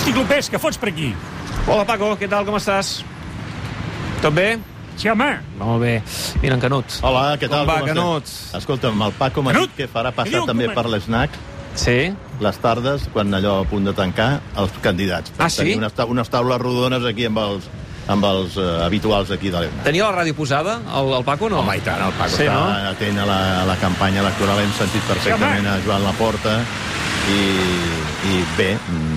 Hosti, Clopés, què fots per aquí? Hola, Paco, què tal, com estàs? Tot bé? Sí, home. Molt bé. Mira, en Canut. Hola, què tal? Com va, estem? Canut? Escolta'm, el Paco m'ha dit que farà passar també com- per l'esnac Sí? les tardes, quan allò a punt de tancar, els candidats. Ah, sí? Unes, ta unes taules rodones aquí amb els, amb els uh, habituals aquí de l'EUNA. Tenia la ràdio posada, el, el Paco, no? Home, i tant, el Paco Sí, està no? atent a la, a la campanya electoral, hem sentit perfectament a Joan Laporta, i, i bé, mm,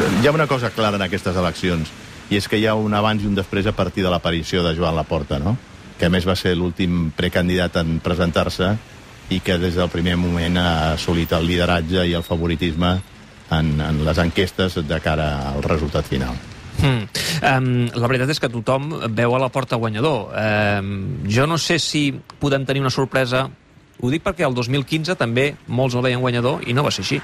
hi ha una cosa clara en aquestes eleccions, i és que hi ha un abans i un després a partir de l'aparició de Joan Laporta, no? que a més va ser l'últim precandidat en presentar-se i que des del primer moment ha assolit el lideratge i el favoritisme en, en les enquestes de cara al resultat final. Mm. Um, la veritat és que tothom veu a la porta guanyador. Um, jo no sé si podem tenir una sorpresa. Ho dic perquè el 2015 també molts el veien guanyador i no va ser així.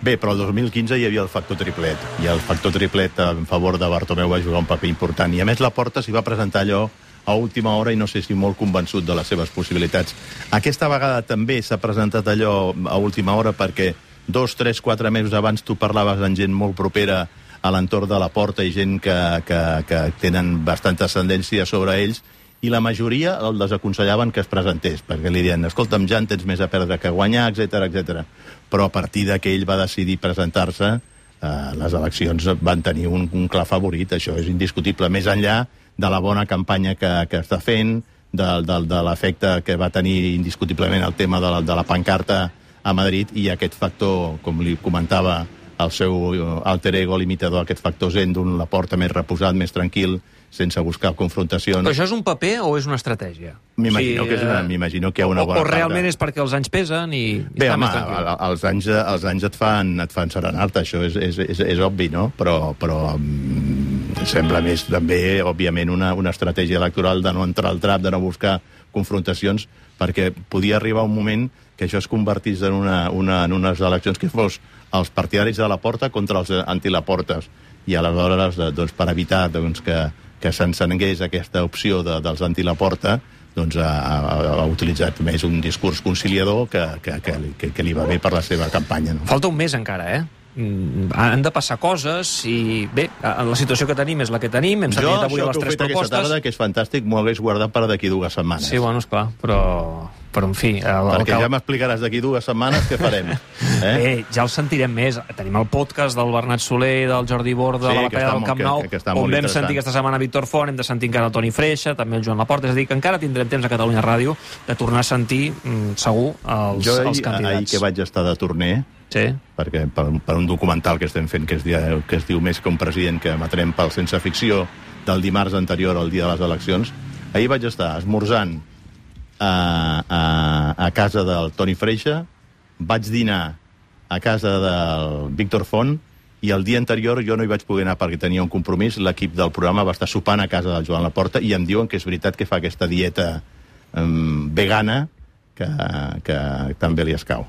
Bé, però el 2015 hi havia el factor triplet, i el factor triplet en favor de Bartomeu va jugar un paper important, i a més la Porta s'hi va presentar allò a última hora i no sé si molt convençut de les seves possibilitats. Aquesta vegada també s'ha presentat allò a última hora perquè dos, tres, quatre mesos abans tu parlaves amb gent molt propera a l'entorn de la porta i gent que, que, que tenen bastanta ascendència sobre ells i la majoria el desaconsellaven que es presentés, perquè li deien, escolta'm, ja en tens més a perdre que guanyar, etc etc. Però a partir que ell va decidir presentar-se, eh, les eleccions van tenir un, un clar favorit, això és indiscutible, més enllà de la bona campanya que, que està fent, de, de, de l'efecte que va tenir indiscutiblement el tema de la, de la pancarta a Madrid i aquest factor, com li comentava el seu eh, alter ego limitador, aquest factor zen la porta més reposat, més tranquil, sense buscar confrontacions. Però això és un paper o és una estratègia? M'imagino que és una- m'imagino que hi ha una o, bona O part de- realment és perquè els anys pesen i, Bé, home, el- els anys, els anys et fan, et fan serenar-te, això és, és, és, és obvi, no? Però, però mm, sembla més també, òbviament, una, una estratègia electoral de no entrar al trap, de no buscar confrontacions, perquè podia arribar un moment que això es convertís en, una, una, en unes eleccions que fos els partidaris de la porta contra els antilaportes. I aleshores, doncs, per evitar doncs, que, que s'encengués aquesta opció de, dels antilaporta, doncs ha, ha, ha utilitzat més un discurs conciliador que, que, que, que, que li va bé per la seva campanya. No? Falta un mes encara, eh? Mm, Han de passar coses i, bé, la situació que tenim és la que tenim, hem Jo, sentit avui això les que heu tres fet aquesta propostes. tarda, que és fantàstic, m'ho hagués guardat per d'aquí dues setmanes. Sí, bueno, esclar, però, però en fi... El, el Perquè cal- ja m'explicaràs d'aquí dues setmanes què farem. Eh? Bé, ja el sentirem més. Tenim el podcast del Bernat Soler del Jordi Borda Sí, de la que està del Camp que- Nou, que està on vam sentir aquesta setmana Víctor Font, hem de sentir encara el Toni Freixa, també el Joan Laporta, és a dir, que encara tindrem temps a Catalunya Ràdio de tornar a sentir, mm, segur, els, jo els ahir, candidats. ahir que vaig estar de torner, Sí. perquè per, per un documental que estem fent que es, dia, que es diu Més que un president que emetrem pel Sense Ficció del dimarts anterior al dia de les eleccions, ahir vaig estar esmorzant a, a, a casa del Toni Freixa, vaig dinar a casa del Víctor Font i el dia anterior jo no hi vaig poder anar perquè tenia un compromís, l'equip del programa va estar sopant a casa del Joan Laporta i em diuen que és veritat que fa aquesta dieta um, vegana que, que també li escau.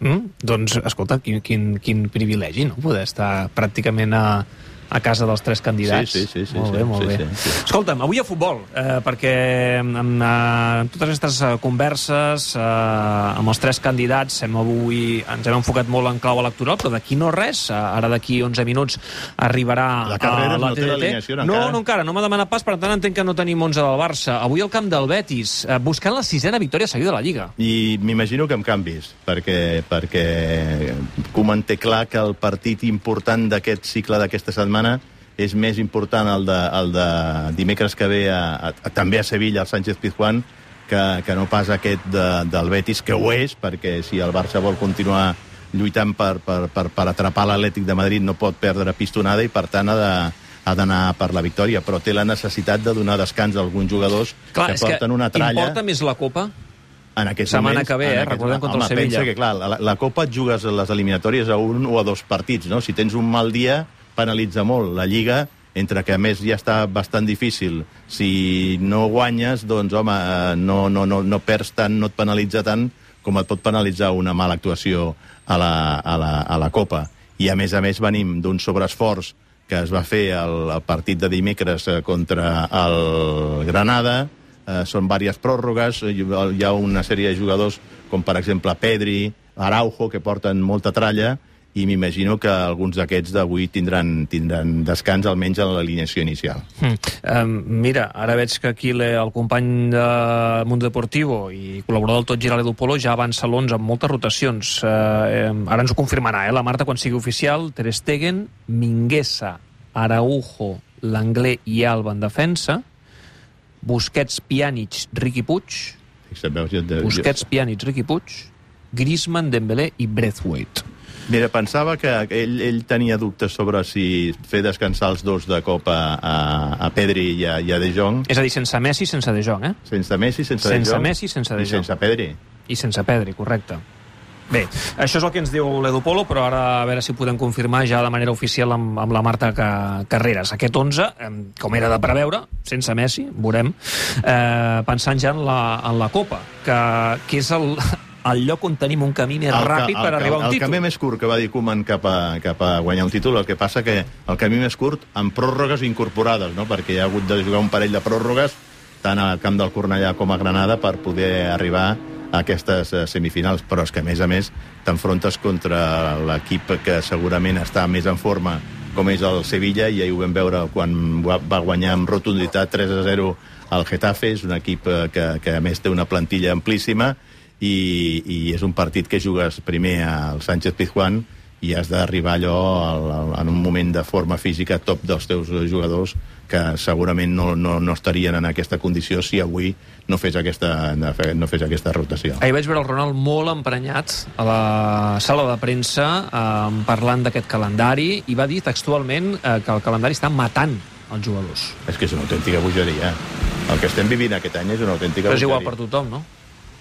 Mm? Doncs, escolta, quin, quin, quin privilegi, no?, poder estar pràcticament a, a casa dels tres candidats. Sí, sí, sí, sí, molt sí, bé, molt sí, bé. sí, sí. Escolta'm, avui a futbol, eh, perquè amb, amb, amb totes aquestes eh, converses eh, amb els tres candidats hem avui, ens hem enfocat molt en clau electoral, però d'aquí no res. Eh, Ara d'aquí 11 minuts arribarà La a la no TDT. no, encara. no, encara, no m'ha demanat pas, per tant entenc que no tenim 11 del Barça. Avui al camp del Betis, eh, buscant la sisena victòria seguida de la Lliga. I m'imagino que amb canvis, perquè, perquè comenté clar que el partit important d'aquest cicle d'aquesta setmana és més important el de, el de dimecres que ve a, a, a, també a Sevilla, al Sánchez Pizjuán, que, que no pas aquest de, del Betis, que ho és, perquè si el Barça vol continuar lluitant per, per, per, per atrapar l'Atlètic de Madrid no pot perdre pistonada i per tant ha de ha d'anar per la victòria, però té la necessitat de donar descans a alguns jugadors Clar, que és que porten una tralla... importa més la Copa en aquests Setmana moments, que ve, eh? Recordem contra el home, Sevilla. Pensa que, clar, la, la Copa et jugues les eliminatòries a un o a dos partits, no? Si tens un mal dia, penalitza molt. La Lliga, entre que a més ja està bastant difícil, si no guanyes, doncs, home, eh, no, no, no, no perds tant, no et penalitza tant com et pot penalitzar una mala actuació a la, a la, a la Copa. I, a més a més, venim d'un sobreesforç que es va fer el, partit de dimecres eh, contra el Granada, eh, són diverses pròrrogues, hi ha una sèrie de jugadors com per exemple Pedri, Araujo, que porten molta tralla, i m'imagino que alguns d'aquests d'avui tindran, tindran descans, almenys en l'alineació inicial. Mm. Um, mira, ara veig que aquí le, el company de Mundo Deportivo i col·laborador del Tot Girar l'Edu Polo ja avança l'11 amb moltes rotacions. Uh, um, ara ens ho confirmarà, eh, la Marta, quan sigui oficial. Ter Stegen, Minguesa, Araujo, Langlé i Alba en defensa. Busquets, Pjanic, Riqui Puig. Busquets, Pjanic, Riqui Puig. Griezmann, Dembélé i Braithwaite. Mira, pensava que ell, ell tenia dubtes sobre si fer descansar els dos de cop a, a, a Pedri i a, i a De Jong. És a dir, sense Messi, sense De Jong, eh? Sense Messi, sense, Sense De Jong. Messi, sense De I Jong. sense Pedri. I sense Pedri, correcte. Bé, això és el que ens diu l'Edu Polo, però ara a veure si ho podem confirmar ja de manera oficial amb, amb la Marta Ca- Carreras. Aquest 11, em, com era de preveure, sense Messi, veurem, eh, pensant ja en la, en la Copa, que, que és el, el lloc on tenim un camí més ràpid per arribar a un el títol. camí més curt que va dir Koeman cap a, cap a guanyar un títol, el que passa que el camí més curt amb pròrrogues incorporades, no? perquè hi ha hagut de jugar un parell de pròrrogues tant al camp del Cornellà com a Granada per poder arribar a aquestes eh, semifinals, però és que a més a més t'enfrontes contra l'equip que segurament està més en forma com és el Sevilla, i ahir ho vam veure quan va guanyar amb rotunditat 3 a 0 al Getafe, és un equip eh, que, que a més té una plantilla amplíssima, i, i és un partit que jugues primer al Sánchez Pizjuán i has d'arribar allò al, al, en un moment de forma física top dels teus jugadors que segurament no, no, no estarien en aquesta condició si avui no fes aquesta, no fes aquesta rotació. Ahir vaig veure el Ronald molt emprenyat a la sala de premsa eh, parlant d'aquest calendari i va dir textualment eh, que el calendari està matant els jugadors. És que és una autèntica bogeria. El que estem vivint aquest any és una autèntica Però és bogeria. igual per tothom, no?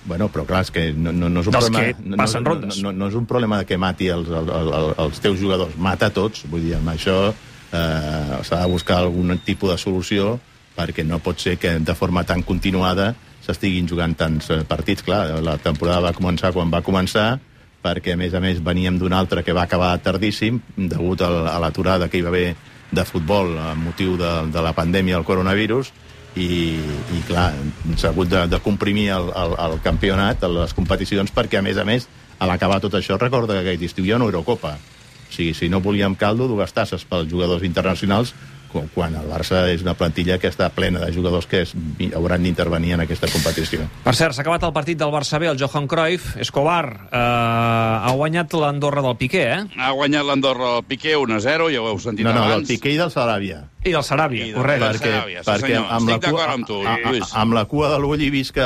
Bueno, però clar, és que no, no, no és un Dels problema... que no, passen no, rondes. No, no, no és un problema que mati els, els, els, els teus jugadors, mata tots, vull dir, amb això eh, s'ha de buscar algun tipus de solució perquè no pot ser que de forma tan continuada s'estiguin jugant tants eh, partits. Clar, la temporada va començar quan va començar, perquè, a més a més, veníem d'un altre que va acabar tardíssim, degut a l'aturada que hi va haver de futbol amb motiu de, de la pandèmia del coronavirus, i, i clar, s'ha hagut de, de comprimir el, el, el campionat, les competicions, perquè, a més a més, a l'acabar tot això, recorda que aquest estiu hi ha una Eurocopa. O sigui, si no volíem caldo, dues tasses pels jugadors internacionals, quan el Barça és una plantilla que està plena de jugadors que es, hauran d'intervenir en aquesta competició. Per cert, s'ha acabat el partit del Barça B, el Johan Cruyff. Escobar eh, ha guanyat l'Andorra del Piqué, eh? Ha guanyat l'Andorra el Piqué 1-0, ja ho heu sentit No, no, del abans. Piqué i del Saràbia. I del Saràbia, I del correcte. Del perquè, Saràbia, sí, perquè senyor. amb, la cua, amb tu, a- a- amb la cua de l'ull he vist que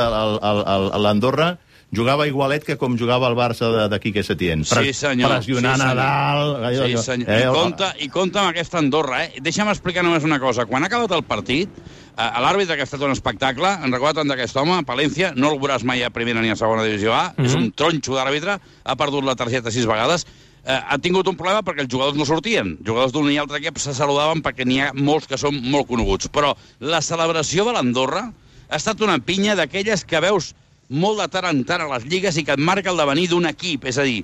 l'Andorra jugava igualet que com jugava el Barça de- de Quique Setién. Sí, senyor. Pressionant sí, a senyor. dalt... allò- Sí, allò- senyor. eh, I, compta, I compta amb aquesta Andorra, eh? Deixa'm explicar només una cosa. Quan ha acabat el partit, eh, a l'àrbitre, que ha estat un espectacle, en recorda tant d'aquest home, Palència, no el veuràs mai a primera ni a segona divisió A, Mhm. és un tronxo d'àrbitre, ha perdut la targeta sis vegades, eh, ha tingut un problema perquè els jugadors no sortien. Jugadors d'un i altre equip se saludaven perquè n'hi ha molts que són molt coneguts. Però la celebració de l'Andorra ha estat una pinya d'aquelles que veus molt de tant en tant a les lligues i que et marca el devenir d'un equip. És a dir,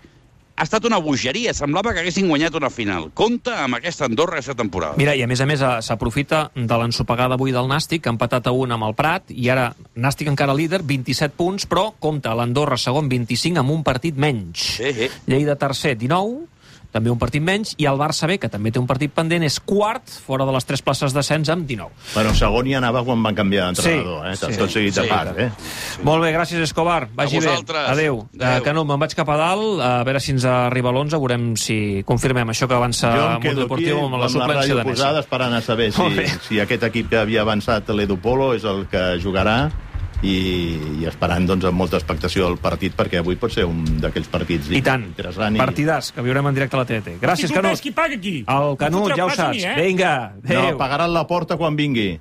ha estat una bogeria. Semblava que haguessin guanyat una final. Compte amb aquesta Andorra aquesta temporada. Mira, i a més a més eh, s'aprofita de l'ensopegada avui del Nàstic, que ha empatat a un amb el Prat, i ara Nàstic encara líder, 27 punts, però compta, l'Andorra segon 25 amb un partit menys. Sí, sí. Lleida tercer, 19, també un partit menys, i el Barça B, que també té un partit pendent, és quart, fora de les tres places d'ascens, amb 19. Bueno, segon hi anava quan van canviar d'entrenador, Sí, eh? sí. Tot seguit de Sí. pas, eh? Molt bé, gràcies, Escobar. Vagi A bé. Adéu. Adéu. Uh, Canut, me'n vaig cap a dalt, a veure si ens arriba l'11, veurem si confirmem això que avança jo em Mundo quedo aquí Deportiu amb la amb la suplència ràdio de Messi. posada esperant a saber si, si aquest equip que havia avançat l'Edu Polo és el que jugarà i, i esperant doncs, amb molta expectació el partit perquè avui pot ser un d'aquells partits I tant. interessant. Partidàs, que viurem en directe a la TT. Gràcies, Canut. qui paga aquí? El Canut, ja ho saps. mi, eh? Vinga, No, adéu. pagaran la porta quan vingui.